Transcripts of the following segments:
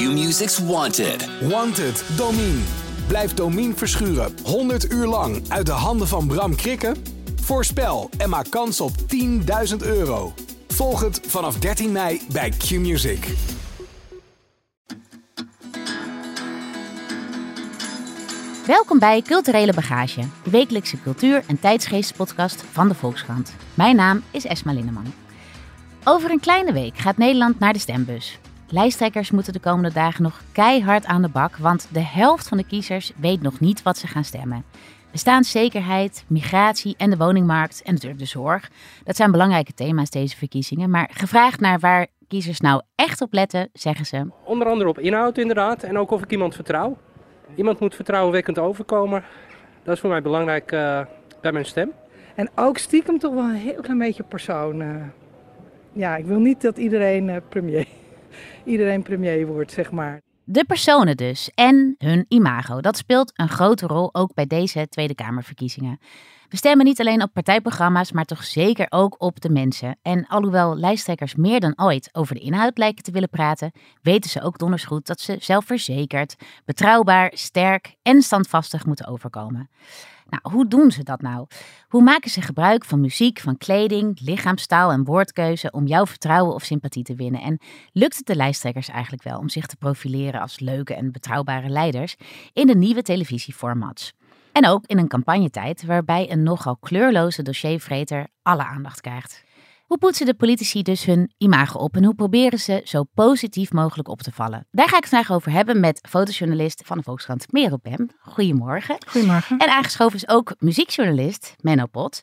Q-Music's Wanted. Wanted, Domine. Blijf Domine verschuren 100 uur lang uit de handen van Bram Krikken? Voorspel en maak kans op 10.000 euro. Volg het vanaf 13 mei bij Q-Music. Welkom bij Culturele Bagage, de wekelijkse cultuur- en tijdsgeestpodcast van de Volkskrant. Mijn naam is Esma Linneman. Over een kleine week gaat Nederland naar de stembus. Lijsttrekkers moeten de komende dagen nog keihard aan de bak, want de helft van de kiezers weet nog niet wat ze gaan stemmen. Bestaanszekerheid, migratie en de woningmarkt en natuurlijk de zorg. Dat zijn belangrijke thema's deze verkiezingen. Maar gevraagd naar waar kiezers nou echt op letten, zeggen ze. Onder andere op inhoud inderdaad en ook of ik iemand vertrouw. Iemand moet vertrouwenwekkend overkomen. Dat is voor mij belangrijk uh, bij mijn stem. En ook stiekem toch wel een heel klein beetje persoon. Uh, ja, ik wil niet dat iedereen uh, premier, iedereen premier wordt, zeg maar. De personen dus en hun imago. Dat speelt een grote rol ook bij deze Tweede Kamerverkiezingen. We stemmen niet alleen op partijprogramma's, maar toch zeker ook op de mensen. En alhoewel lijsttrekkers meer dan ooit over de inhoud lijken te willen praten, weten ze ook donders goed dat ze zelfverzekerd, betrouwbaar, sterk en standvastig moeten overkomen. Nou, hoe doen ze dat nou? Hoe maken ze gebruik van muziek, van kleding, lichaamstaal en woordkeuze om jouw vertrouwen of sympathie te winnen? En lukt het de lijsttrekkers eigenlijk wel om zich te profileren als leuke en betrouwbare leiders in de nieuwe televisieformats? En ook in een campagnetijd waarbij een nogal kleurloze dossiervreter alle aandacht krijgt. Hoe poetsen de politici dus hun imago op en hoe proberen ze zo positief mogelijk op te vallen? Daar ga ik het vandaag over hebben met fotojournalist van de Volkskrant Merel Pem. Goedemorgen. Goedemorgen. En aangeschoven is ook muziekjournalist Menno Pot.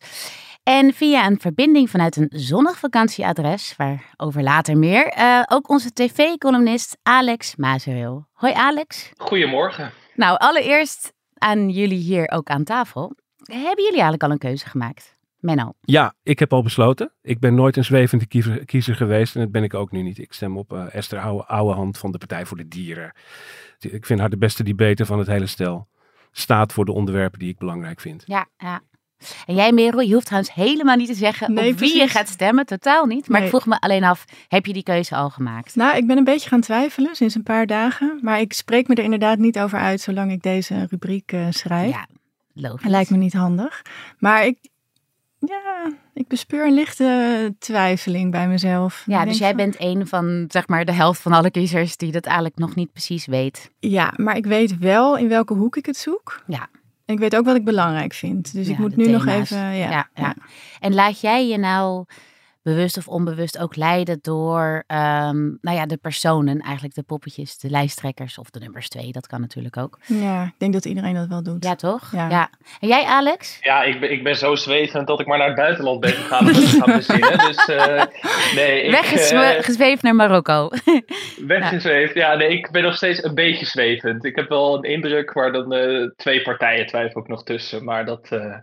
En via een verbinding vanuit een zonnig vakantieadres, waarover later meer, uh, ook onze tv-columnist Alex Mazereel. Hoi Alex. Goedemorgen. Nou, allereerst aan jullie hier ook aan tafel. Hebben jullie eigenlijk al een keuze gemaakt? Menno. Ja, ik heb al besloten. Ik ben nooit een zwevende kiezer, kiezer geweest en dat ben ik ook nu niet. Ik stem op uh, Esther Oude, Ouwehand van de Partij voor de Dieren. Ik vind haar de beste debater van het hele stel. Staat voor de onderwerpen die ik belangrijk vind. Ja, ja. En jij Merel, je hoeft trouwens helemaal niet te zeggen nee, op wie je gaat stemmen. Totaal niet. Maar Nee. ik vroeg me alleen af, heb je die keuze al gemaakt? Nou, ik ben een beetje gaan twijfelen sinds een paar dagen. Maar ik spreek me er inderdaad niet over uit zolang ik deze rubriek uh, schrijf. Ja, logisch. Het lijkt me niet handig. Maar ik, ja, ik bespeur een lichte twijfeling bij mezelf. Ja, dus jij van- bent een van, zeg maar, de helft van alle kiezers die dat eigenlijk nog niet precies weet. Ja, maar ik weet wel in welke hoek ik het zoek. Ja. En ik weet ook wat ik belangrijk vind. Dus ik moet nu nog even... Ja, Ja, ja. En laat jij je nou bewust of onbewust ook leiden door ehm, nou ja, de personen, eigenlijk de poppetjes, de lijsttrekkers of de nummers twee, dat kan natuurlijk ook. Ja, ik denk dat iedereen dat wel doet. Ja, toch? Ja. En jij, Alex? Ja, ik ben, ik ben zo zwevend dat ik maar naar het buitenland ben gegaan om het te gaan bezinnen. Dus eh, nee, ik... eh, naar Marokko. weggezweefd. Ja, nee, ik ben nog steeds een beetje zwevend. Ik heb wel een indruk, maar dan eh, twee partijen twijfel ik nog tussen. Maar dat eh,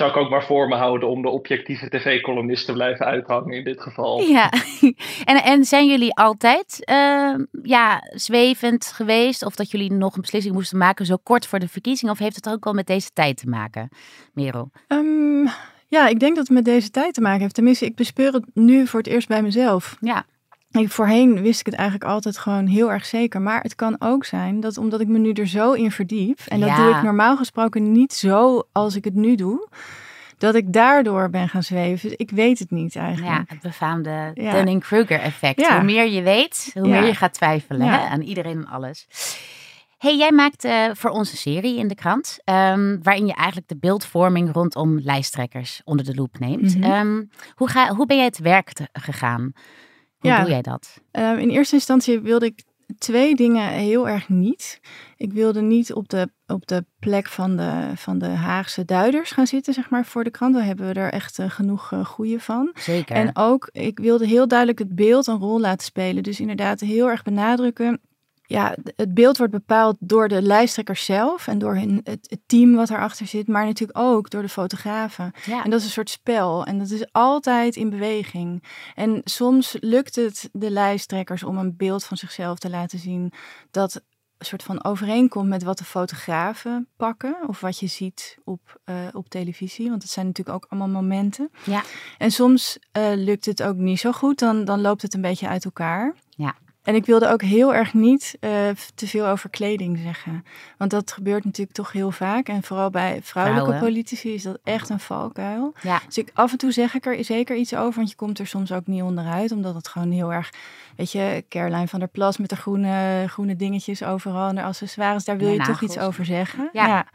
zou ik ook maar voor me houden om de objectieve tv-columnist te blijven uithangen in dit geval. Ja, en, en zijn jullie altijd ehm, ja, zwevend geweest? Of dat jullie nog een beslissing moesten maken zo kort voor de verkiezing? Of heeft het ook wel met deze tijd te maken, Merel? Ehm, ja, ik denk dat het met deze tijd te maken heeft. Tenminste, ik bespeur het nu voor het eerst bij mezelf. Ja, Ik, voorheen wist ik het eigenlijk altijd gewoon heel erg zeker. Maar het kan ook zijn dat omdat ik me nu er zo in verdiep... en dat Ja. doe ik normaal gesproken niet zo als ik het nu doe... dat ik daardoor ben gaan zweven. Dus ik weet het niet ja eigenlijk. het befaamde Ja. Dunning-Kruger effect. Ja. Hoe meer je weet, hoe Ja. meer je gaat twijfelen Ja. hè, aan iedereen en alles. Hey, jij maakt eh, voor ons een serie in de krant, ehm, waarin je eigenlijk de beeldvorming rondom lijsttrekkers onder de loep neemt. Mhm. Ehm, hoe, ga, hoe ben jij te werk te- gegaan? Hoe Ja. doe jij dat? Ehm, in eerste instantie wilde ik twee dingen heel erg niet. Ik wilde niet op de, op de plek van de, van de Haagse duiders gaan zitten, zeg maar, voor de krant. Daar hebben we er echt eh, genoeg uh, goede van. Zeker. En ook, ik wilde heel duidelijk het beeld een rol laten spelen. Dus inderdaad heel erg benadrukken. Ja, het beeld wordt bepaald door de lijsttrekkers zelf en door hun, het, het team wat erachter zit, maar natuurlijk ook door de fotografen. ja. En dat is een soort spel en dat is altijd in beweging. En soms lukt het de lijsttrekkers om een beeld van zichzelf te laten zien dat een soort van overeenkomt met wat de fotografen pakken of wat je ziet op, eh, op televisie. Want het zijn natuurlijk ook allemaal momenten. Ja. En soms eh, lukt het ook niet zo goed, dan, dan loopt het een beetje uit elkaar. Ja. En ik wilde ook heel erg niet uh, te veel over kleding zeggen. Want dat gebeurt natuurlijk toch heel vaak. En vooral bij vrouwelijke Vrouwen. politici is dat echt een valkuil. Ja. Dus ik, af en toe zeg ik er zeker iets over. Want je komt er soms ook niet onderuit. Omdat het gewoon heel erg... Weet je, Caroline van der Plas met de groene, groene dingetjes overal. En de accessoires. Daar wil je toch iets over zeggen. Ja.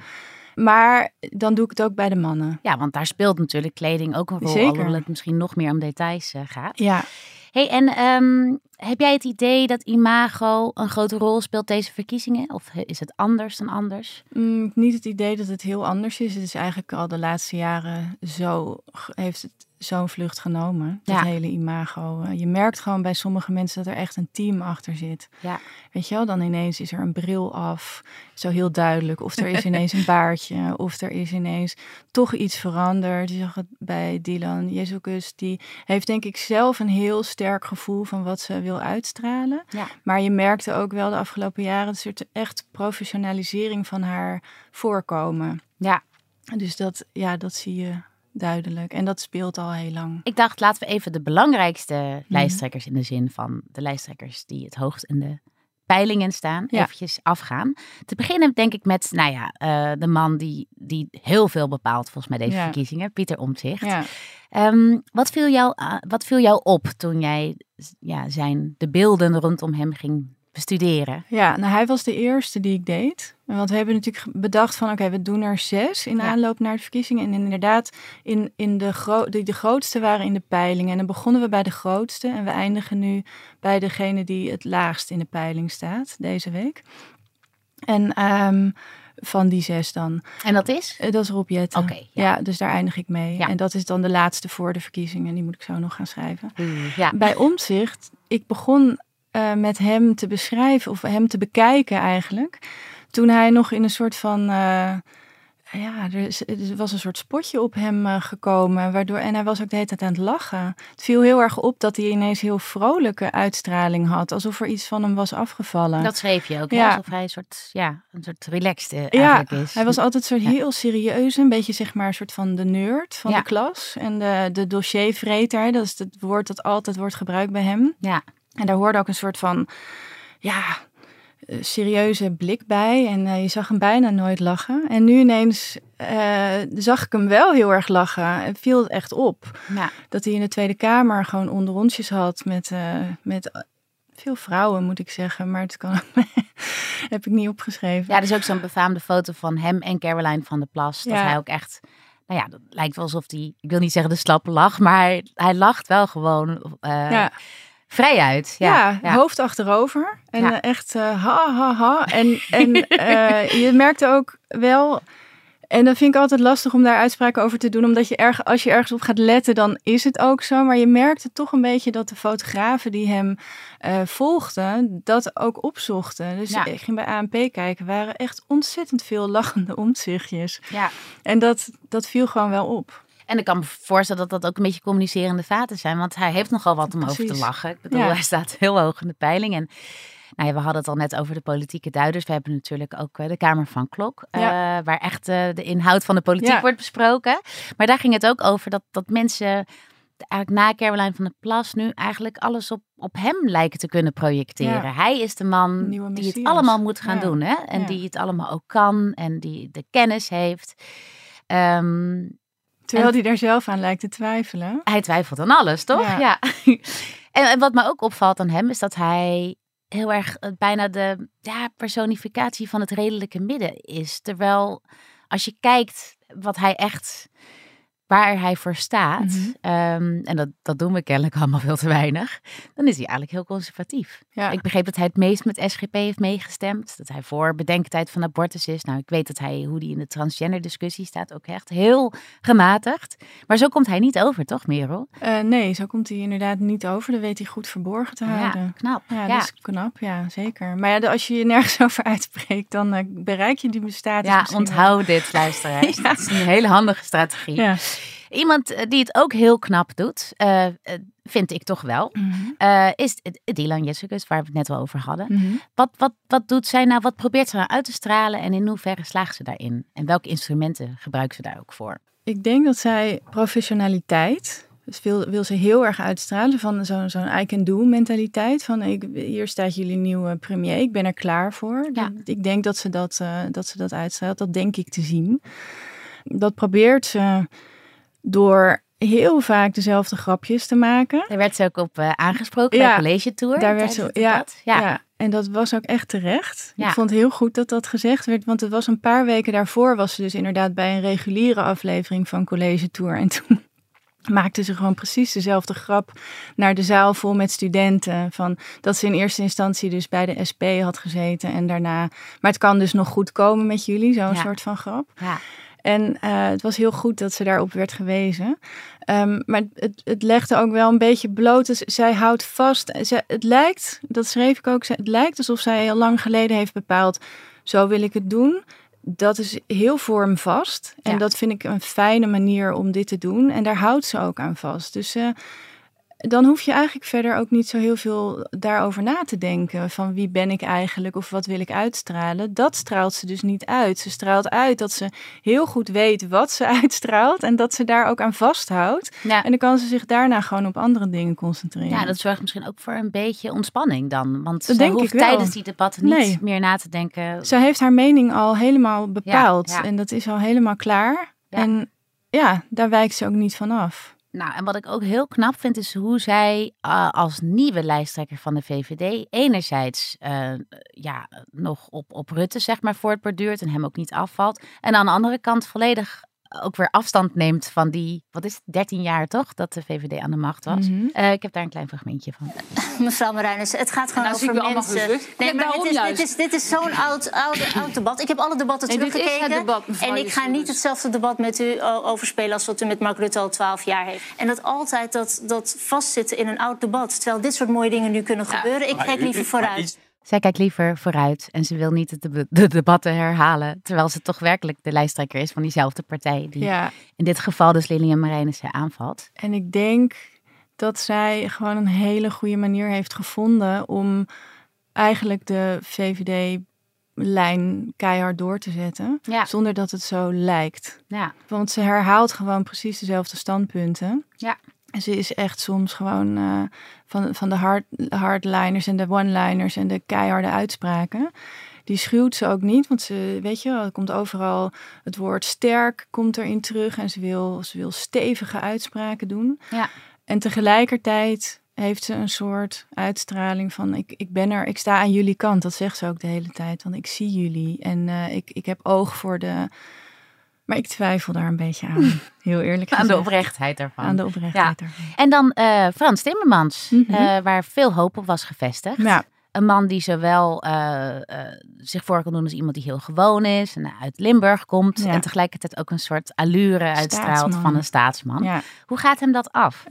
Maar dan doe ik het ook bij de mannen. ja, want daar speelt natuurlijk kleding ook een rol. Zeker. Alhoewel het misschien nog meer om details eh, gaat. Ja, hey, en ehm, heb jij het idee dat imago een grote rol speelt deze verkiezingen? Of is het anders dan anders? Mm, niet het idee dat het heel anders is. Het is eigenlijk al de laatste jaren zo, heeft het zo'n vlucht genomen. Dat Ja. hele imago. Eh, Je merkt gewoon bij sommige mensen dat er echt een team achter zit. Ja. Weet je wel, dan ineens is er een bril af. Zo heel duidelijk. Of er is ineens een baardje. Of er is ineens toch iets veranderd. Je zag het bij Dylan Jezus. Die heeft denk ik zelf een heel sterk gevoel van wat ze wil uitstralen. Ja. Maar je merkte ook wel de afgelopen jaren... dat er echt professionalisering van haar voorkomen. Ja. Dus dat, ja, dat zie je duidelijk. En dat speelt al heel lang. Ik dacht, laten we even de belangrijkste Mhm. lijsttrekkers in de zin van de lijsttrekkers die het hoogst in de peilingen staan, Ja. eventjes afgaan. Te beginnen denk ik met, nou ja, eh, de man die, die heel veel bepaalt volgens mij deze Ja. verkiezingen, Pieter Omtzigt. Ja. Ehm, wat, viel jou, a- wat viel jou op toen jij ja, zijn, de beelden rondom hem ging bestuderen? Ja, nou hij was de eerste die ik deed. Want we hebben natuurlijk bedacht van oké, we doen er zes in Ja. aanloop naar de verkiezingen. En inderdaad, in, in de, gro de, de grootste waren in de peilingen. En dan begonnen we bij de grootste. En we eindigen nu bij degene die het laagst in de peiling staat deze week. En ehm, van die zes dan. En dat is? Eh, Dat is Rob Jetten. Oké, ja. ja. dus daar eindig ik mee. Ja. En dat is dan de laatste voor de verkiezingen. Die moet ik zo nog gaan schrijven. Ja. Bij Omzicht, ik begon eh, met hem te beschrijven of hem te bekijken eigenlijk. Toen hij nog in een soort van. eh, ja, er, is- er was een soort spotje op hem eh, gekomen. Waardoor, en hij was ook de hele tijd aan het lachen. Het viel heel erg op dat hij ineens heel vrolijke uitstraling had. Alsof er iets van hem was afgevallen. Dat schreef je ook, Ja. alsof hij een soort, ja, een soort relaxed eh, ja, eigenlijk is. hij was altijd soort Ja. heel serieus. Een beetje zeg maar een soort van de nerd van de klas. En de, de dossiervreter. Dat is het woord dat altijd wordt gebruikt bij hem. Ja, En daar hoorde ook een soort van, ja, eh, serieuze blik bij. En eh, je zag hem bijna nooit lachen. En nu ineens eh, zag ik hem wel heel erg lachen. Het viel het echt op. ja. Dat hij in de Tweede Kamer gewoon onderrondjes had met, met veel vrouwen, moet ik zeggen. Maar het kan heb ik niet opgeschreven. ja, er is ook zo'n befaamde foto van hem en Caroline van der Plas. Dat Ja. hij ook echt, nou ja, dat lijkt wel alsof hij, ik wil niet zeggen de slappe lach, maar hij, hij lacht wel gewoon ja. Vrij uit. Ja, Ja, hoofd achterover. En Ja. eh, echt eh, ha, ha, ha. En, en eh, je merkte ook wel... En dat vind ik altijd lastig om daar uitspraken over te doen. Omdat je erg, als je ergens op gaat letten, dan is het ook zo. Maar je merkte toch een beetje dat de fotografen die hem volgden, dat ook opzochten. Dus Ja. ik ging bij ANP kijken, waren echt ontzettend veel lachende omzichtjes. ja. En dat, dat viel gewoon wel op. En ik kan me voorstellen dat dat ook een beetje communicerende vaten zijn. Want hij heeft nogal wat om over te lachen. Ik bedoel, Ja. hij staat heel hoog in de peiling. En nou ja, we hadden het al net over de politieke duiders. We hebben natuurlijk ook eh, de Kamer van Klok. eh, waar echt eh, de inhoud van de politiek Ja. wordt besproken. Maar daar ging het ook over dat, dat mensen... Eigenlijk na Caroline van der Plas nu eigenlijk alles op, op hem lijken te kunnen projecteren. Ja. Hij is de man die het allemaal moet gaan doen. Hè? En die het allemaal ook kan. En die de kennis heeft. Ehm, Terwijl hij daar zelf aan lijkt te twijfelen. hij twijfelt aan alles, toch? Ja. Ja. en, en wat me ook opvalt aan hem is dat hij heel erg eh, bijna de ja, personificatie van het redelijke midden is. Terwijl als je kijkt wat hij echt, waar hij voor staat, Mhm. ehm, en dat, dat doen we kennelijk allemaal veel te weinig, dan is hij eigenlijk heel conservatief. Ja. Ik begreep dat hij het meest met SGP heeft meegestemd. Dat hij voor bedenktijd van abortus is. Nou, ik weet dat hij, hoe hij in de transgender discussie staat, ook echt heel gematigd. Maar zo komt hij niet over, toch Merel? Eh, nee, zo komt hij inderdaad niet over. Dat weet hij goed verborgen te Ja, houden. knap. Ja, Ja, dat is knap. Ja, zeker. Maar ja, als je je nergens over uitspreekt, dan eh, bereik je die status ja wel. onthoud dit, luisteraars. Ja. Dat is een hele handige strategie. Ja. Iemand eh, die het ook heel knap doet, eh, eh, vind ik toch wel, Mhm. is Dylan Jessicus, waar we het net wel over hadden. Mhm. Wat, wat, wat doet zij nou? Wat probeert ze nou uit te stralen en in hoeverre slaagt ze daarin? En welke instrumenten gebruikt ze daar ook voor? Ik denk dat zij professionaliteit Dus wil, wil ze heel erg uitstralen van zo'n zo'n I can do mentaliteit. Van ik, hier staat jullie nieuwe premier, ik ben er klaar voor. Ja. Ik denk dat ze dat, uh, dat ze dat uitstraalt, dat denk ik te zien. Dat probeert ze door heel vaak dezelfde grapjes te maken. Daar werd ze ook op uh, aangesproken ja, bij College Tour. Daar werd ze, ja, ja, ja. En dat was ook echt terecht. Ja. Ik vond heel goed dat dat gezegd werd. Want het was een paar weken daarvoor was ze dus inderdaad bij een reguliere aflevering van College Tour. En toen maakte ze gewoon precies dezelfde grap naar de zaal vol met studenten. Van dat ze in eerste instantie dus bij de SP had gezeten en daarna. Maar het kan dus nog goed komen met jullie, zo'n soort van grap. Ja. En uh, het was heel goed dat ze daarop werd gewezen. Um, maar het, het legde ook wel een beetje bloot. Dus zij houdt vast. Zij, het lijkt, dat schreef ik ook, het lijkt alsof zij heel lang geleden heeft bepaald. Zo wil ik het doen dat is heel vormvast. En Ja. dat vind ik een fijne manier om dit te doen. En daar houdt ze ook aan vast. Dus eh, dan hoef je eigenlijk verder ook niet zo heel veel daarover na te denken. Van wie ben ik eigenlijk of wat wil ik uitstralen. Dat straalt ze dus niet uit. Ze straalt uit dat ze heel goed weet wat ze uitstraalt. En dat ze daar ook aan vasthoudt. Ja. En dan kan ze zich daarna gewoon op andere dingen concentreren. Ja, dat zorgt misschien ook voor een beetje ontspanning dan. Want Dat denk hoeft tijdens die debatten niet Nee. meer na te denken. Ze heeft haar mening al helemaal bepaald. ja. En dat is al helemaal klaar. En ja, daar wijkt ze ook niet van af. Nou, en wat ik ook heel knap vind, is hoe zij eh, als nieuwe lijsttrekker van de VVD enerzijds eh, ja, nog op, op Rutte zeg maar voortborduurt en hem ook niet afvalt. En aan de andere kant volledig ook weer afstand neemt van die, wat is het, 13 jaar toch, dat de VVD aan de macht was. Mhm. Eh, ik heb daar een klein fragmentje van. Mevrouw Marijnis, het gaat gewoon Nou, over mensen. Nee, maar dit is, dit is, dit is zo'n oud, oud, oud debat. Ik heb alle debatten Nee, dit is het teruggekeken. debat, en ik ga niet hetzelfde debat met u overspelen als wat u met Mark Rutte al twaalf jaar heeft. En dat altijd dat, dat vastzitten in een oud debat. Terwijl dit soort mooie dingen nu kunnen gebeuren. Ik kijk liever vooruit. Zij kijkt liever vooruit en ze wil niet de, de debatten herhalen. Terwijl ze toch werkelijk de lijsttrekker is van diezelfde partij. Die Ja, in dit geval dus Lilian Marijnissen aanvalt. en ik denk dat zij gewoon een hele goede manier heeft gevonden om eigenlijk de VVD-lijn keihard door te zetten. Ja. Zonder dat het zo lijkt. Ja, Want ze herhaalt gewoon precies dezelfde standpunten. Ja. Ze is echt soms gewoon eh, van, van de hard, hardliners en de one-liners en de keiharde uitspraken. Die schuwt ze ook niet, want ze, weet je, er komt overal het woord sterk komt erin terug. En ze wil, ze wil stevige uitspraken doen. Ja. En tegelijkertijd heeft ze een soort uitstraling van ik, ik ben er, ik sta aan jullie kant. Dat zegt ze ook de hele tijd. Want ik zie jullie en eh, ik, ik heb oog voor de. Maar ik twijfel daar een beetje aan. Heel eerlijk aan de gezegd. oprechtheid daarvan. Aan de oprechtheid daarvan. En dan eh, Frans Timmermans, Mhm. eh, waar veel hoop op was gevestigd. Ja. Een man die zowel eh, zich voor kan doen als iemand die heel gewoon is en uit Limburg komt. Ja. En tegelijkertijd ook een soort allure uitstraalt Staatsman. van een staatsman. ja. Hoe gaat hem dat af?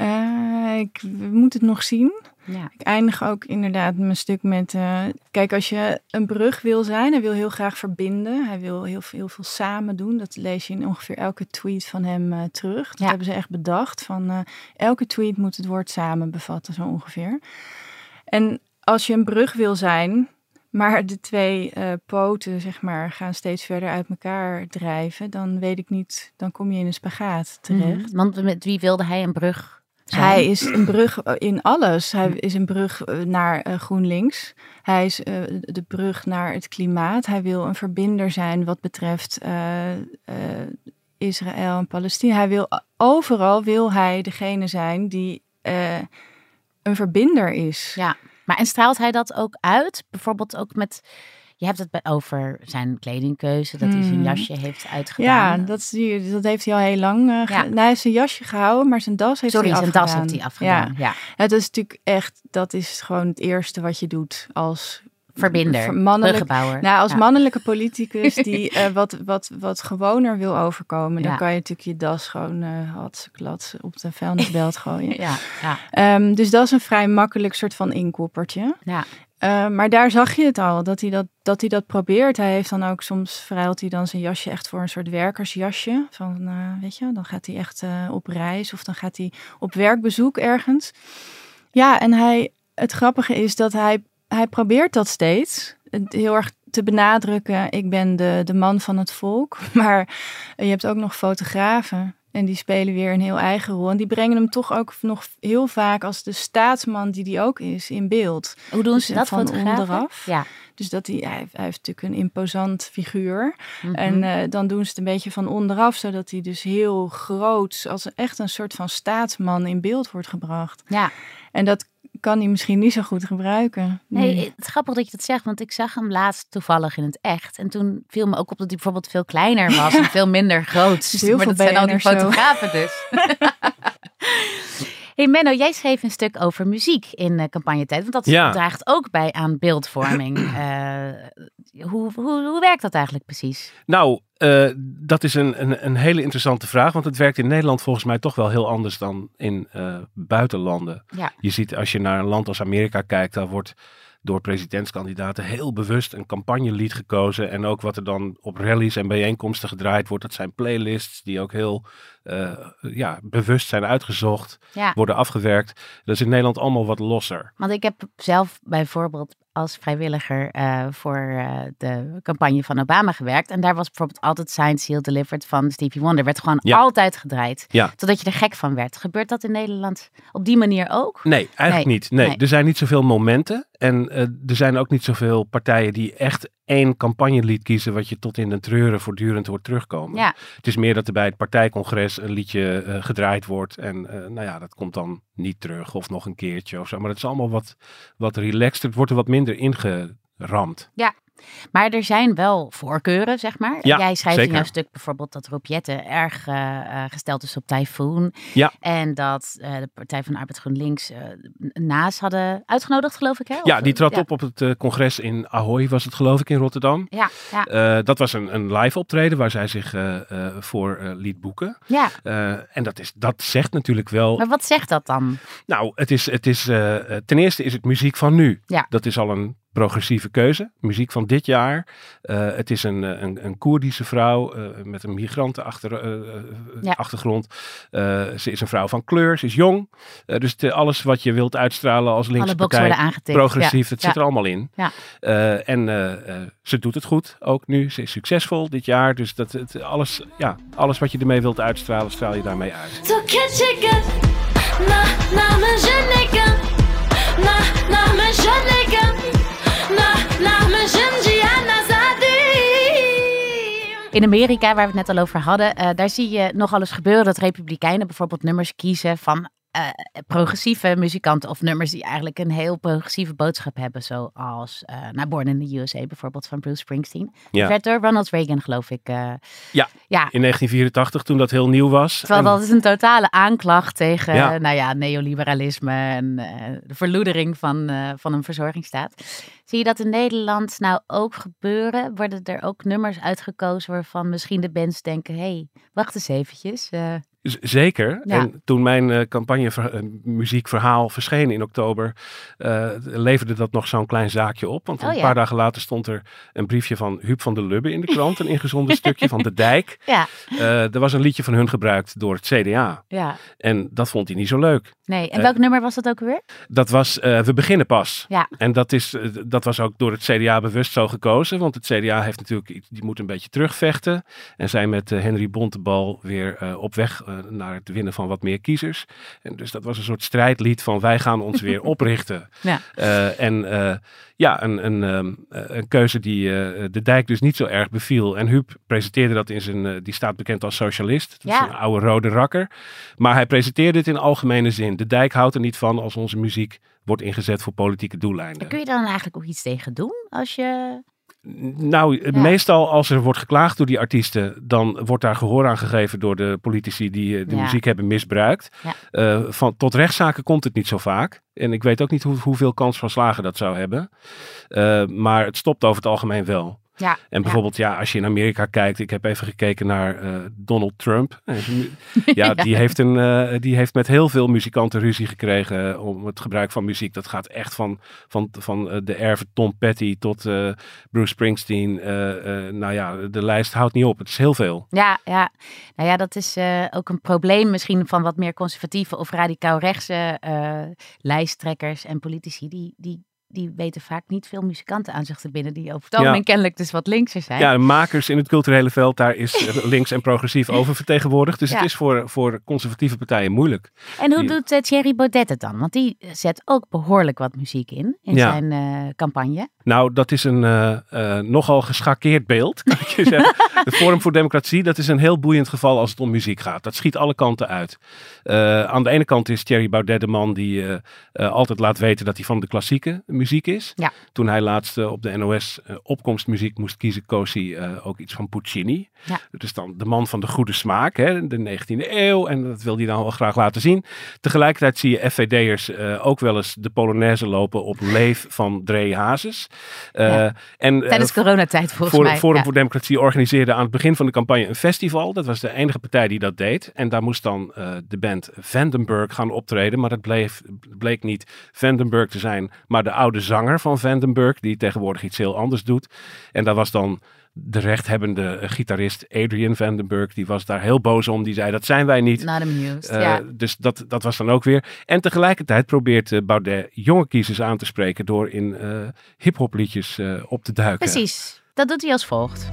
Ik we moeten het nog zien. Ja. Ik eindig ook inderdaad mijn stuk met... eh, kijk, als je een brug wil zijn, hij wil heel graag verbinden. Hij wil heel, veel- heel veel samen doen. Dat lees je in ongeveer elke tweet van hem eh, terug. Dat Ja. hebben ze echt bedacht. Van, eh, elke tweet moet het woord samen bevatten, zo ongeveer. En als je een brug wil zijn, maar de twee poten zeg maar, gaan steeds verder uit elkaar drijven... dan weet ik niet, dan kom je in een spagaat terecht. Mhm. Want met wie wilde hij een brug zijn? Hij is een brug eh, in alles. Hij is een brug eh, naar eh, GroenLinks. Hij is de brug naar het klimaat. Hij wil een verbinder zijn wat betreft Israël en Palestina. Hij wil overal wil hij degene zijn die een verbinder is. Ja, maar en straalt hij dat ook uit? Bijvoorbeeld ook met... Je hebt het bij- over zijn kledingkeuze, dat hij zijn Hmm. jasje heeft Ja, uitgedaan. dat, zie je, dat heeft hij al heel lang. Ja. nou, hij heeft zijn jasje gehouden, maar zijn das heeft Sorry, hij zijn das heeft hij Ja, afgedaan. Ja. het is natuurlijk echt, dat is gewoon het eerste wat je doet als Verbinder, ver- mannelijk. Nou, als Ja. mannelijke politicus die eh, wat, wat, wat gewoner wil overkomen, dan Ja. kan je natuurlijk je das gewoon uh, klats op de vuilnisbelt gooien. Ja, ja, Ehm, dus dat is een vrij makkelijk soort van inkoppertje. ja. Eh, maar daar zag je het al, dat hij dat, dat hij dat probeert. Hij heeft dan ook soms verruilt hij dan zijn jasje echt voor een soort werkersjasje. Van, eh, weet je, dan gaat hij echt eh, op reis of dan gaat hij op werkbezoek ergens. Ja, en hij, het grappige is dat hij, hij probeert dat steeds. Heel erg te benadrukken, ik ben de, de man van het volk. Maar je hebt ook nog fotografen. En die spelen weer een heel eigen rol. En die brengen hem toch ook nog heel vaak als de staatsman die die ook is in beeld. Hoe doen Dus ze dat van onderaf? Ja. Dus dat hij, hij, heeft, hij heeft natuurlijk een imposant figuur. Mhm. En eh, dan doen ze het een beetje van onderaf, zodat hij dus heel groot, als echt een soort van staatsman in beeld wordt gebracht. ja. En dat kan hij misschien niet zo goed gebruiken. Nee, het is grappig dat je dat zegt, want ik zag hem laatst toevallig in het echt. En toen viel me ook op dat hij bijvoorbeeld veel kleiner was en veel minder groot. heel maar veel dat zijn al die zo. fotografen dus. hey Menno, jij schreef een stuk over muziek in uh, campagnetijd. Want dat Ja. draagt ook bij aan beeldvorming. Eh, hoe, hoe, hoe werkt dat eigenlijk precies? Nou, eh, dat is een, een, een hele interessante vraag. Want het werkt in Nederland volgens mij toch wel heel anders dan in eh, buitenlanden. Ja. Je ziet als je naar een land als Amerika kijkt, daar wordt door presidentskandidaten heel bewust een campagnelied gekozen. En ook wat er dan op rallies en bijeenkomsten gedraaid wordt, dat zijn playlists die ook heel eh, ja, bewust zijn uitgezocht, Ja. worden afgewerkt. Dat is in Nederland allemaal wat losser. Want ik heb zelf bijvoorbeeld als vrijwilliger eh, voor eh, de campagne van Obama gewerkt. En daar was bijvoorbeeld altijd Signed, Sealed, Delivered van Stevie Wonder. Werd gewoon Ja. altijd gedraaid. Ja. Totdat je er gek van werd. Gebeurt dat in Nederland op die manier ook? Nee, eigenlijk Nee, niet. Nee, nee. er zijn niet zoveel momenten. En eh, er zijn ook niet zoveel partijen die echt één campagnelied kiezen. wat je tot in de treuren voortdurend hoort terugkomen. Ja. Het is meer dat er bij het partijcongres een liedje eh, gedraaid wordt. En eh, nou ja, dat komt dan niet terug of nog een keertje of zo. Maar het is allemaal wat, wat relaxed. Het wordt er wat minder ingeramd. Maar er zijn wel voorkeuren, zeg maar. Ja, Jij schrijft in jouw stuk bijvoorbeeld dat Ropiette erg eh, gesteld is op Typhoon. Ja. En dat eh, de Partij van de Arbeid GroenLinks eh Naas hadden uitgenodigd, geloof ik. Hè? Ja, Of, die trad ja. op op het congres in Ahoy, was het geloof ik, in Rotterdam. Ja, ja, dat was een, een live optreden waar zij zich voor liet boeken. ja. En dat, is, dat zegt natuurlijk wel Maar wat zegt dat dan? Nou, het is, het is, ten eerste is het muziek van nu. Ja. Dat is al een progressieve keuze. Muziek van dit jaar. Eh, het is een, eh, een, een Koerdische vrouw eh, met een migrantenachtergrond. Ja. Ze is een vrouw van kleur, ze is jong. dus alles wat je wilt uitstralen als linkse partij, progressief, dat zit er allemaal in. en ze doet het goed ook nu. Ze is succesvol dit jaar. Dus dat, het, alles, ja, alles wat je ermee wilt uitstralen, straal je daarmee uit. In Amerika, waar we het net al over hadden, eh, daar zie je nogal eens gebeuren dat republikeinen bijvoorbeeld nummers kiezen van eh, progressieve muzikanten of nummers die eigenlijk een heel progressieve boodschap hebben, zoals uh, nou, Born in the USA bijvoorbeeld van Bruce Springsteen. Ja. Dat werd door Ronald Reagan, geloof ik. eh, Ja, ja. in 1984 toen dat heel nieuw was. Terwijl En- dat is een totale aanklacht tegen Ja. nou ja, neoliberalisme en de verloedering van, van een verzorgingsstaat. Zie je dat in Nederland nou ook gebeuren? Worden er ook nummers uitgekozen waarvan misschien de bands denken... hé, hey, wacht eens eventjes. Zeker. Ja. En toen mijn eh, campagne eh, muziekverhaal verscheen in oktober, eh, leverde dat nog zo'n klein zaakje op. Want Oh, een ja. paar dagen later stond er een briefje van Huub van der Lubbe in de krant, een ingezonden stukje van De Dijk. ja, er was een liedje van hun gebruikt door het CDA. ja, En dat vond hij niet zo leuk. nee. En welk nummer was dat ook weer? Dat was We beginnen pas. Ja. En dat, is, dat was ook door het CDA bewust zo gekozen. Want het CDA heeft natuurlijk, die moet een beetje terugvechten. En zijn met Henry Bontebal weer op weg naar het winnen van wat meer kiezers. En dus dat was een soort strijdlied van wij gaan ons weer oprichten. Ja. Eh, en eh, ja, een, een, ehm, eh, een keuze die eh, de dijk dus niet zo erg beviel. En Huub presenteerde dat in zijn, eh, die staat bekend als socialist. Dat Ja. is een oude rode rakker. Maar hij presenteerde het in algemene zin. De dijk houdt er niet van als onze muziek wordt ingezet voor politieke doeleinden. Kun je dan eigenlijk ook iets tegen doen als je... Nou, Ja. meestal als er wordt geklaagd door die artiesten, dan wordt daar gehoor aan gegeven door de politici die eh, de Ja. muziek hebben misbruikt. Ja. Eh, van, tot rechtszaken komt het niet zo vaak. En ik weet ook niet hoe, hoeveel kans van slagen dat zou hebben. Eh, maar het stopt over het algemeen wel. Ja, En bijvoorbeeld, ja. als je in Amerika kijkt, ik heb even gekeken naar eh, Donald Trump. Ja, Die, heeft een, eh, die heeft met heel veel muzikanten ruzie gekregen eh, om het gebruik van muziek. Dat gaat echt van, van, van de erven Tom Petty tot Bruce Springsteen. Nou ja, de lijst houdt niet op. Het is heel veel. Ja, ja. Nou ja, dat is ook een probleem misschien van wat meer conservatieve of radicaal rechtse lijsttrekkers en politici. Die, die die weten vaak niet veel muzikanten aan zich te binden. Die over het algemeen Ja. kennelijk dus wat linkser zijn. Ja, makers in het culturele veld, daar is eh, links en progressief oververtegenwoordigd. Dus Ja. het is voor, voor conservatieve partijen moeilijk. En hoe Die- doet eh, Thierry Baudet het dan? Want die zet ook behoorlijk wat muziek in, in Ja. zijn eh, campagne. Nou, dat is een nogal geschakeerd beeld, kan ik je zeggen. De Forum voor Democratie, dat is een heel boeiend geval als het om muziek gaat. Dat schiet alle kanten uit. Aan de ene kant is Thierry Baudet de man die altijd laat weten dat hij van de klassieke muziek is. Ja. Toen hij laatst eh, op de NOS eh, opkomstmuziek moest kiezen, koos hij eh, ook iets van Puccini. Ja. Is dan de man van de goede smaak, hè, de 19e eeuw. En dat wil hij dan wel graag laten zien. Tegelijkertijd zie je FVD'ers ook wel eens de Polonaise lopen op Leef van Dree Hazes. Ja. en, Tijdens coronatijd volgens voor, mij. Forum voor Democratie organiseerde aan het begin van de campagne een festival. Dat was de enige partij die dat deed. En daar moest dan de band Vandenberg gaan optreden. Maar dat bleef, bleek niet Vandenberg te zijn, maar de oude zanger van Vandenberg, die tegenwoordig iets heel anders doet. En daar was dan de rechthebbende gitarist Adrian Vandenberg, die was daar heel boos om. Die zei, dat zijn wij niet. Not amused. Eh, ja. Dus dat, dat was dan ook weer. En tegelijkertijd probeert eh, Baudet jonge kiezers aan te spreken door in hip-hop liedjes eh, op te duiken. Precies. Dat doet hij als volgt.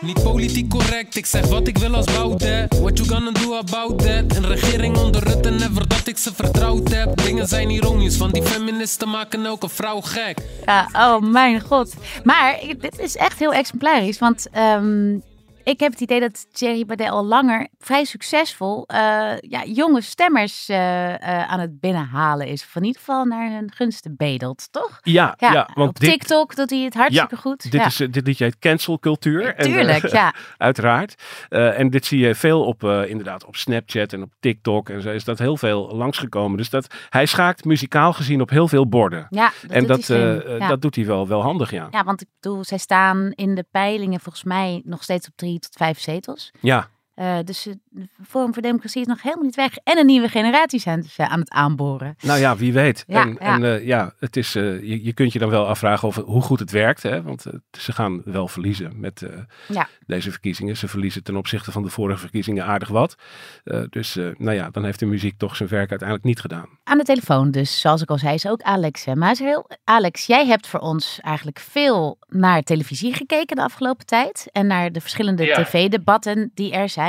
Niet politiek correct, ik zeg wat ik wil als Baudet. What you gonna do about that? Een regering onder Rutte, never dat ik ze vertrouwd heb. Dingen zijn ironisch, want die feministen maken elke vrouw gek. Ja, oh mijn god. Maar dit is echt heel exemplarisch. Want ehm, ik heb het idee dat Thierry Baudet al langer vrij succesvol eh, ja, jonge stemmers eh, eh, aan het binnenhalen is. Of in ieder geval naar hun gunsten bedelt, toch? Ja, ja, want op dit, TikTok doet hij het hartstikke Ja, goed. dit, is, dit liedje heet cancelcultuur. En, Tuurlijk, eh, ja. Uiteraard. En dit zie je veel op, inderdaad, op Snapchat en op TikTok. En zo is dat heel veel langsgekomen. Dus dat, hij schaakt muzikaal gezien op heel veel borden. Ja, dat en doet dat, hij dat doet hij wel, wel handig, ja. Ja, want ik bedoel, zij staan in de peilingen volgens mij nog steeds op drie tot vijf zetels. Ja, Eh, dus het Forum voor Democratie is nog helemaal niet weg. En een nieuwe generatie zijn ze aan het aanboren. nou ja, wie weet. Ja, en ja. en eh, ja, het is, eh, je, je kunt je dan wel afvragen over hoe goed het werkt. Hè? Want ze gaan wel verliezen met eh, Ja. deze verkiezingen. Ze verliezen ten opzichte van de vorige verkiezingen aardig wat. Eh, dus eh, nou ja, dan heeft de muziek toch zijn werk uiteindelijk niet gedaan. Aan de telefoon dus, zoals ik al zei, is ook Alex. hè. Maar is heel... Alex, jij hebt voor ons eigenlijk veel naar televisie gekeken de afgelopen tijd. En naar de verschillende Ja. tv-debatten die er zijn.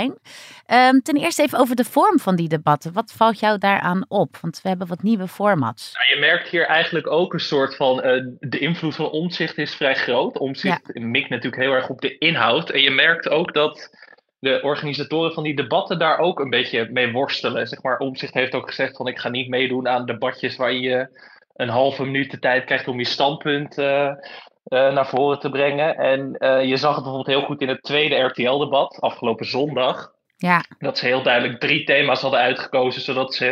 Ehm, ten eerste even over de vorm van die debatten. Wat valt jou daaraan op? Want we hebben wat nieuwe formats. Nou, je merkt hier eigenlijk ook een soort van. eh, de invloed van omzicht is vrij groot. Omzicht mikt natuurlijk heel erg op de inhoud. En je merkt ook dat de organisatoren van die debatten daar ook een beetje mee worstelen. Zeg maar, omzicht heeft ook gezegd: van ik ga niet meedoen aan debatjes waar je een halve minuut de tijd krijgt om je standpunt. eh, eh, naar voren te brengen. En eh, je zag het bijvoorbeeld heel goed in het tweede RTL-debat afgelopen zondag Ja, dat ze heel duidelijk drie thema's hadden uitgekozen, zodat ze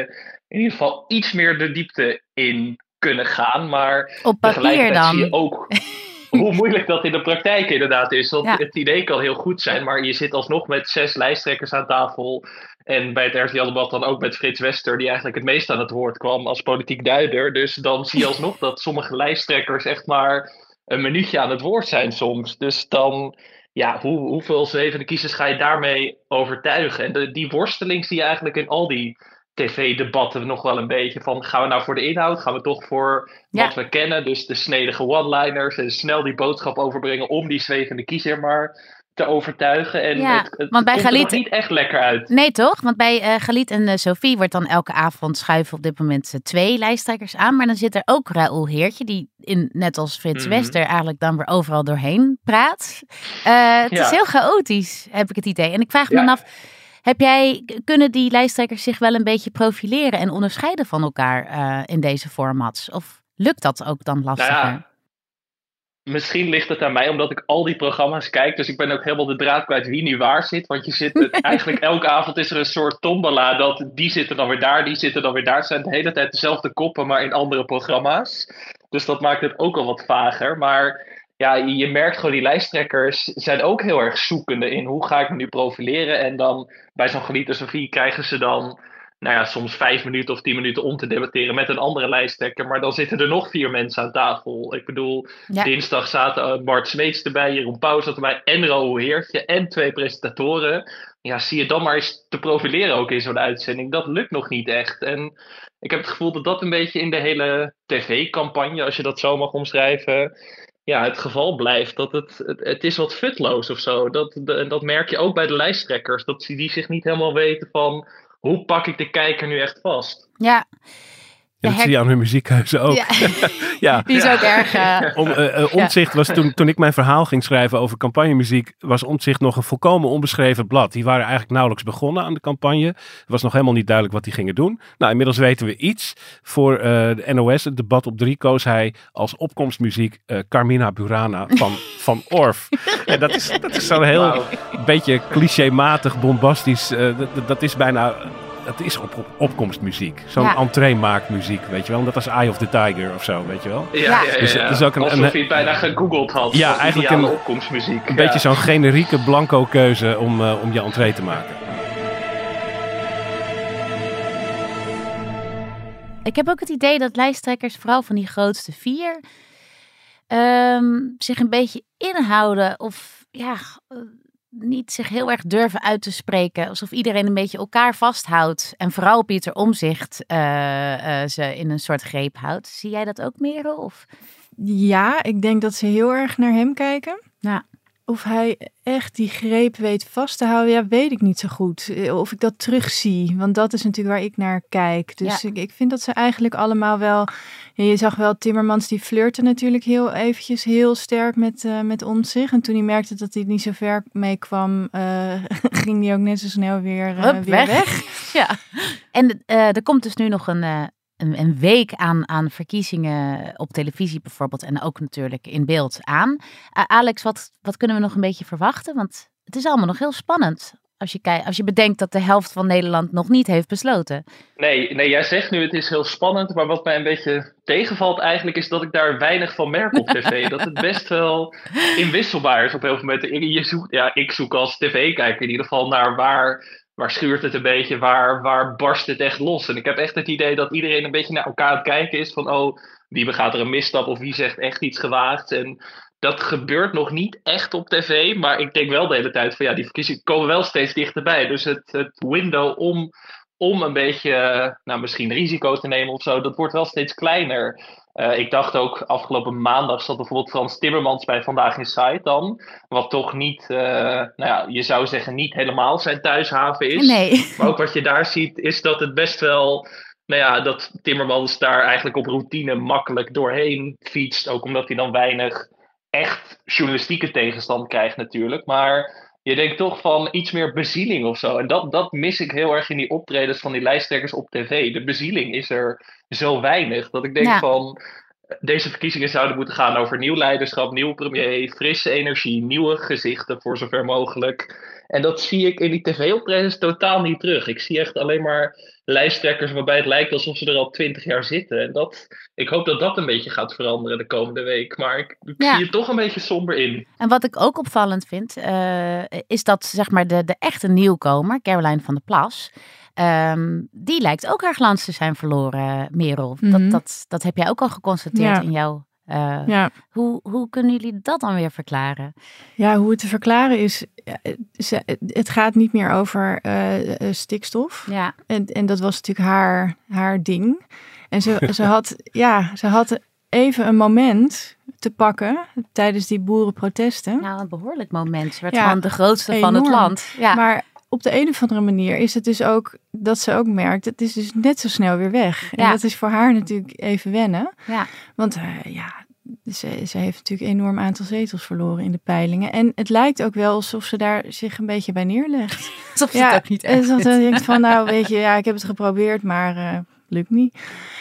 in ieder geval iets meer de diepte in kunnen gaan. Maar op papier tegelijkertijd zie je dan. ook hoe moeilijk dat in de praktijk inderdaad is. Want Ja. het idee kan heel goed zijn, maar je zit alsnog met zes lijsttrekkers aan tafel. En bij het RTL-debat dan ook met Frits Wester, die eigenlijk het meest aan het woord kwam als politiek duider. Dus dan zie je alsnog dat sommige lijsttrekkers echt maar een minuutje aan het woord zijn soms. Dus dan, ja, hoe, hoeveel zwevende kiezers ga je daarmee overtuigen? En de, die worsteling zie je eigenlijk in al die tv-debatten nog wel een beetje. Van gaan we nou voor de inhoud? Gaan we toch voor Ja. wat we kennen? Dus de snedige one-liners en snel die boodschap overbrengen om die zwevende kiezer maar te overtuigen. En Ja, het, het want bij komt er Galit- niet echt lekker uit. Nee, toch? Want bij eh Galit en eh, Sophie wordt dan elke avond schuiven op dit moment eh, twee lijsttrekkers aan. Maar dan zit er ook Raoul Heertje, die in, net als Frits Mhm. Wester eigenlijk dan weer overal doorheen praat. Het Ja. is heel chaotisch, heb ik het idee. En ik vraag me Ja. dan af, heb jij, kunnen die lijsttrekkers zich wel een beetje profileren en onderscheiden van elkaar in deze formats? Of lukt dat ook dan lastiger? Nou ja, misschien ligt het aan mij omdat ik al die programma's kijk. Dus ik ben ook helemaal de draad kwijt wie nu waar zit. Want je zit eigenlijk elke avond is er een soort tombola. Dat die zitten dan weer daar, die zitten dan weer daar. Het zijn de hele tijd dezelfde koppen, maar in andere programma's. Dus dat maakt het ook al wat vager. Maar ja, je merkt gewoon die lijsttrekkers zijn ook heel erg zoekende in hoe ga ik me nu profileren. En dan bij zo'n Sofie krijgen ze dan nou ja, soms vijf minuten of tien minuten om te debatteren met een andere lijsttrekker. Maar dan zitten er nog vier mensen aan tafel. Ik bedoel, Ja. dinsdag zaten eh, Bart Smeets erbij, Jeroen Pauw zat erbij en Raoul Heertje en twee presentatoren. ja, zie je dan maar eens te profileren ook in zo'n uitzending. Dat lukt nog niet echt. En ik heb het gevoel dat dat een beetje in de hele tv-campagne, als je dat zo mag omschrijven, ja, het geval blijft. Dat het, het, het is wat futloos of zo. Dat, de, dat merk je ook bij de lijsttrekkers. Dat die zich niet helemaal weten van hoe pak ik de kijker nu echt vast. Ja. Ja, dat zie je aan hun muziekkeuze ook. Ja. Ja. Die is ook erg... eh, Om, eh, eh, Omtzigt was toen, toen ik mijn verhaal ging schrijven over campagnemuziek, was Omtzigt nog een volkomen onbeschreven blad. Die waren eigenlijk nauwelijks begonnen aan de campagne. Het was nog helemaal niet duidelijk wat die gingen doen. Nou, inmiddels weten we iets. Voor eh, de NOS, het debat op drie, koos hij als opkomstmuziek eh, Carmina Burana van, van Orff. En dat is, dat is zo'n heel beetje clichématig, bombastisch. eh, dat- dat is bijna... Dat is op, op, opkomstmuziek. Zo'n Ja. entree-maakmuziek, weet je wel. Net als Eye of the Tiger of zo, weet je wel. Ja, Ja. ja, ja, Dus het is ook een- Alsof een- je het bijna gegoogeld had. Ja, eigenlijk een- opkomstmuziek. Een ja. beetje zo'n generieke blanco keuze om, eh, om je entree te maken. Ik heb ook het idee dat lijsttrekkers, vooral van die grootste vier, ehm, zich een beetje inhouden of ja, niet zich heel erg durven uit te spreken. Alsof iedereen een beetje elkaar vasthoudt. En vooral Pieter Omzicht ze in een soort greep houdt. Zie jij dat ook, Merel? Of? Ja, ik denk dat ze heel erg naar hem kijken. Ja. Of hij echt die greep weet vast te houden, ja, weet ik niet zo goed. Eh, Of ik dat terugzie, want dat is natuurlijk waar ik naar kijk. Dus Ja. ik, ik vind dat ze eigenlijk allemaal wel... Je zag wel Timmermans, die flirte natuurlijk heel eventjes heel sterk met, eh met Omtzigt. En toen hij merkte dat hij niet zo ver mee kwam, eh, ging hij ook net zo snel weer, Hup, weer weg. weg. Ja. En er komt dus nu nog een, een, een week aan, aan verkiezingen op televisie bijvoorbeeld. En ook natuurlijk in beeld aan. Alex, wat, wat kunnen we nog een beetje verwachten? Want het is allemaal nog heel spannend. Als je, kijkt, als je bedenkt dat de helft van Nederland nog niet heeft besloten. Nee, nee, jij zegt nu het is heel spannend, maar wat mij een beetje tegenvalt eigenlijk is dat ik daar weinig van merk op tv. dat het best wel inwisselbaar is op heel veel momenten. Je zoekt, ja, ik zoek als tv-kijker in ieder geval naar waar, waar schuurt het een beetje, waar, waar barst het echt los. En ik heb echt het idee dat iedereen een beetje naar elkaar aan het kijken is van oh, wie begaat er een misstap of wie zegt echt iets gewaagd. En dat gebeurt nog niet echt op tv, maar ik denk wel de hele tijd van ja, die verkiezingen komen wel steeds dichterbij. Dus het, het window om, om een beetje, eh, nou misschien risico te nemen of zo, dat wordt wel steeds kleiner. Eh, ik dacht ook afgelopen maandag zat bijvoorbeeld Frans Timmermans bij Vandaag in Site dan. Wat toch niet, eh, nou ja, je zou zeggen niet helemaal zijn thuishaven is. Nee. Maar ook wat je daar ziet is dat het best wel, nou ja, dat Timmermans daar eigenlijk op routine makkelijk doorheen fietst. Ook omdat hij dan weinig echt journalistieke tegenstand krijgt natuurlijk. Maar je denkt toch van iets meer bezieling of zo. En dat, dat mis ik heel erg in die optredens van die lijsttrekkers op tv. De bezieling is er zo weinig dat ik denk Ja. van... Deze verkiezingen zouden moeten gaan over nieuw leiderschap, nieuwe premier, frisse energie, nieuwe gezichten voor zover mogelijk. En dat zie ik in die tv-optredens totaal niet terug. Ik zie echt alleen maar lijsttrekkers waarbij het lijkt alsof ze er al twintig jaar zitten. En dat, ik hoop dat dat een beetje gaat veranderen de komende week. Maar ik, ik Ja. zie het toch een beetje somber in. En wat ik ook opvallend vind, eh, is dat zeg maar de, de echte nieuwkomer, Caroline van der Plas, ehm, die lijkt ook haar glans te zijn verloren, Merel. Mhm. dat, dat, dat heb jij ook al geconstateerd Ja. in jouw... eh, Ja. hoe, hoe kunnen jullie dat dan weer verklaren? Ja, hoe het te verklaren is, het- gaat niet meer over eh, eh, stikstof. Ja, En, en dat was natuurlijk haar, haar ding. En ze, ze, had, ja, ze had even een moment te pakken tijdens die boerenprotesten. nou een behoorlijk moment. Ze werd Ja, gewoon de grootste van het land. Ja, Maar op de een of andere manier is het dus ook dat ze ook merkt, het is dus net zo snel weer weg. En Ja. dat is voor haar natuurlijk even wennen. ja. Want eh, ja, ze, ze heeft natuurlijk een enorm aantal zetels verloren in de peilingen. En het lijkt ook wel alsof ze daar zich een beetje bij neerlegt. alsof ze ja, het ook niet en echt vindt. ze denkt van, nou weet je, ja, ik heb het geprobeerd, maar eh, lukt niet.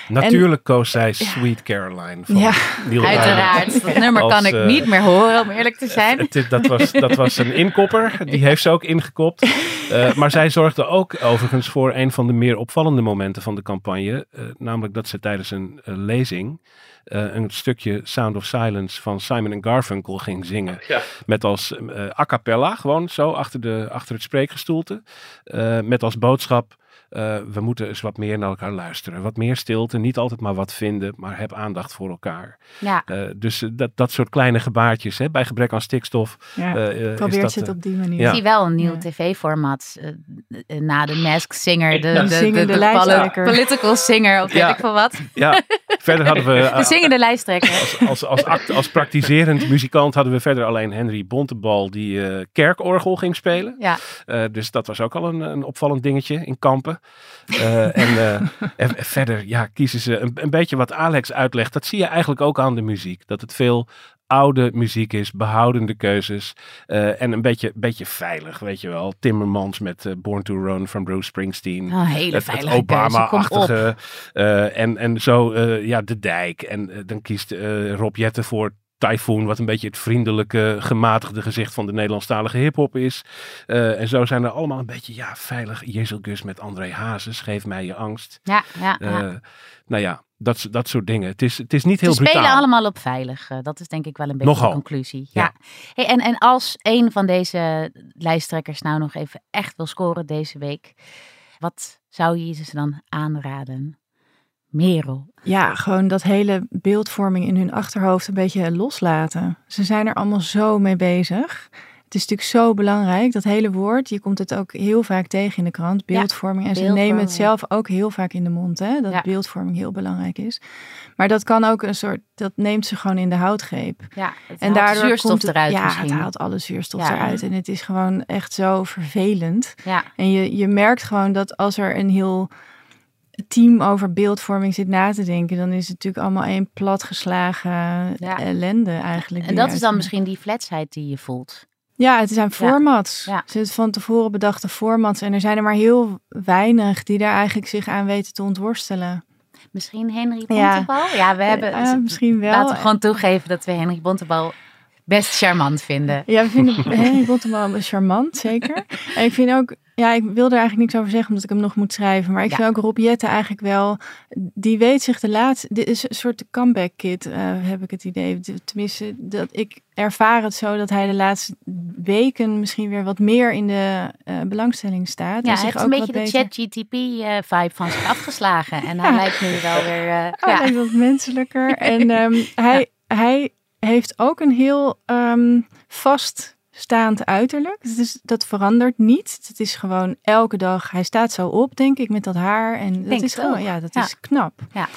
Natuurlijk koos zij Sweet Caroline van Ja. Neil Uiteraard. Diamond. Dat nummer Als, kan ik eh, niet meer horen, om eerlijk te zijn. Het- dat, was, dat was een inkopper. Die heeft ze ook ingekopt. Eh, maar zij zorgde ook overigens voor een van de meer opvallende momenten van de campagne. eh, namelijk dat ze tijdens een lezing eh, een stukje Sound of Silence van Simon Garfunkel ging zingen. Ja. Met als eh, a cappella, gewoon zo achter, de, achter het spreekgestoelte. Eh, met als boodschap. Eh, we moeten eens wat meer naar elkaar luisteren. Wat meer stilte, niet altijd maar wat vinden, maar heb aandacht voor elkaar. Ja. Eh, dus eh, dat, dat soort kleine gebaartjes, hè, bij gebrek aan stikstof. Ja, is probeert dat, ze het op die manier. Ja. Ik zie wel een nieuw Ja. tv-format na de Mask Singer, de, Ja. de, de, de political singer of weet ik veel wat. Ja, verder hadden we... De zingende lijsttrekker. Als, als, als, act- als praktiserend muzikant hadden we verder alleen Henry Bontebal die eh, kerkorgel ging spelen. Ja. Eh, dus dat was ook al een, een opvallend dingetje in Kampen. Eh, en, eh, en verder ja, kiezen ze een, een beetje wat Alex uitlegt. Dat zie je eigenlijk ook aan de muziek. Dat het veel oude muziek is, behoudende keuzes. eh, en een beetje, beetje veilig, weet je wel. Timmermans met Born to Run van Bruce Springsteen. Oh, hele Het- het. Obama-achtige. eh, en, en zo, ja, de dijk. En dan kiest Rob Jetten voor Typhoon, wat een beetje het vriendelijke, gematigde gezicht van de Nederlandstalige hip-hop is. Eh, en zo zijn er allemaal een beetje, ja, veilig. Jezel Gus met André Hazes, geef mij je angst. Ja, ja, ja. Eh, nou ja, dat, dat soort dingen. Het is, het is niet Ze heel spelen brutaal. allemaal op veilig. eh, dat is denk ik wel een beetje Nogal. de conclusie. Ja. Ja. Hey, en, en als een van deze lijsttrekkers nou nog even echt wil scoren deze week, wat zou je ze dan aanraden? Merel. Ja, gewoon dat hele beeldvorming in hun achterhoofd een beetje loslaten. Ze zijn er allemaal zo mee bezig. Het is natuurlijk zo belangrijk, dat hele woord. Je komt het ook heel vaak tegen in de krant, beeldvorming. en ze nemen het zelf ook heel vaak in de mond, hè, dat Ja. beeldvorming heel belangrijk is. Maar dat kan ook een soort, dat neemt ze gewoon in de houtgreep. Ja, En haalt daardoor zuurstof komt het, eruit ja, misschien. het haalt alle zuurstof Ja. eruit. En het is gewoon echt zo vervelend. Ja, En je, je merkt gewoon dat als er een heel team over beeldvorming zit na te denken, dan is het natuurlijk allemaal één platgeslagen Ja. ellende eigenlijk. en dat is dan misschien die fletsheid die je voelt. Ja, het zijn formats. Ja. Ze het van tevoren bedachte formats. En er zijn er maar heel weinig die daar eigenlijk zich aan weten te ontworstelen. Misschien Henry. Bontebal? Ja, we hebben... Eh, misschien wel. Laten we gewoon toegeven dat we Henry Bontebal best charmant vinden. Ja, we vinden Henry Bontebal charmant, zeker. En ik vind ook, ja, ik wil er eigenlijk niks over zeggen omdat ik hem nog moet schrijven. Maar ik Ja. vind ook Rob Jetten eigenlijk wel, die weet zich de laatste, dit is een soort comeback kid, eh, heb ik het idee. Tenminste, dat ik ervaar het zo dat hij de laatste weken misschien weer wat meer in de eh, belangstelling staat. Ja, hij heeft zich een ook beetje de. ChatGTP-vibe van zich afgeslagen. En hij lijkt nu wel weer... eh, Hij ja. lijkt wat menselijker. En ehm, hij, hij heeft ook een heel ehm, vaststaand uiterlijk. Dus dat verandert niet. Het is gewoon elke dag. Hij staat zo op, denk ik, met dat haar. En dat Denk is gewoon, ja, dat Ja. is knap. Ja.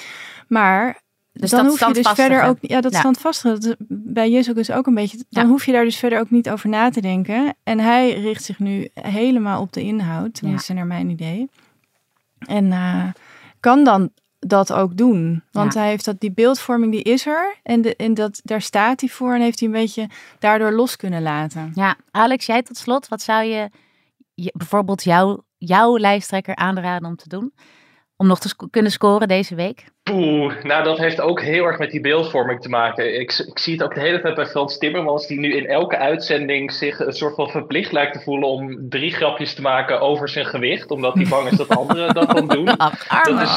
Maar Dus dan dat hoef je dus verder ook, ja, dat Ja. standvastige. Dat is bij Jezus ook een beetje. Dan Ja. hoef je daar dus verder ook niet over na te denken. En hij richt zich nu helemaal op de inhoud, tenminste naar mijn idee. En eh, kan dan dat ook doen. Want Ja. hij heeft dat, die beeldvorming, die is er. En, de, en dat, daar staat hij voor. En heeft hij een beetje daardoor los kunnen laten. Ja, Alex, jij tot slot, wat zou je, je bijvoorbeeld jou, jouw lijsttrekker aanraden om te doen? Om nog te sc- kunnen scoren deze week? Poeh, nou dat heeft ook heel erg met die beeldvorming te maken. Ik, ik zie het ook de hele tijd bij Frans Timmermans, die nu in elke uitzending zich een soort van verplicht lijkt te voelen om drie grapjes te maken over zijn gewicht, omdat hij bang is dat anderen dat dan doen. Ach, Dat arme. is,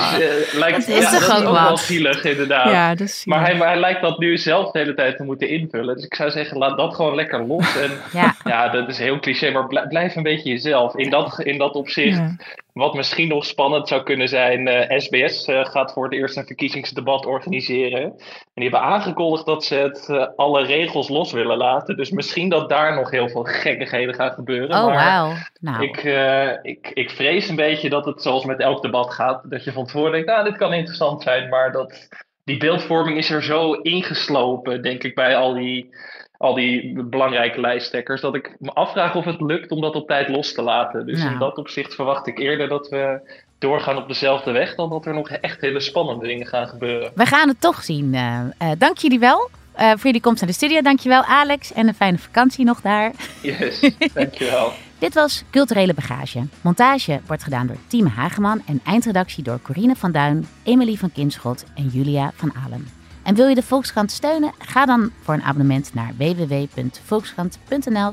eh, lijkt, Dat is ja, toch dat is ook ook wel zielig inderdaad. Ja, dat is Maar hij, maar hij lijkt dat nu zelf de hele tijd te moeten invullen. Dus ik zou zeggen, laat dat gewoon lekker los. En Ja, ja, dat is heel cliché, maar blij- blijf een beetje jezelf. In dat, in dat opzicht, Ja. wat misschien nog spannend zou kunnen zijn, eh, SBS eh, gaat voor het eerst een verkiezingsdebat organiseren. En die hebben aangekondigd dat ze het eh, alle regels los willen laten. Dus misschien dat daar nog heel veel gekkigheden gaan gebeuren. oh wauw. Nou, ik, eh, ik, ik vrees een beetje dat het zoals met elk debat gaat. Dat je van tevoren denkt, nou, dit kan interessant zijn. Maar dat, die beeldvorming is er zo ingeslopen, denk ik, bij al die, al die belangrijke lijsttrekkers. Dat ik me afvraag of het lukt om dat op tijd los te laten. Dus Nou. in dat opzicht verwacht ik eerder dat we doorgaan op dezelfde weg. Dan dat er nog echt hele spannende dingen gaan gebeuren. we gaan het toch zien. Eh, eh, dank jullie wel eh, voor jullie komst naar de studio. Dankjewel Alex en een fijne vakantie nog daar. Yes, dankjewel. Dit was Culturele Bagage. Montage wordt gedaan door Tiem Hageman en eindredactie door Corine van Duin, Emily van Kinschot en Julia van Alen. En wil je de Volkskrant steunen? Ga dan voor een abonnement naar www.volkskrant.nl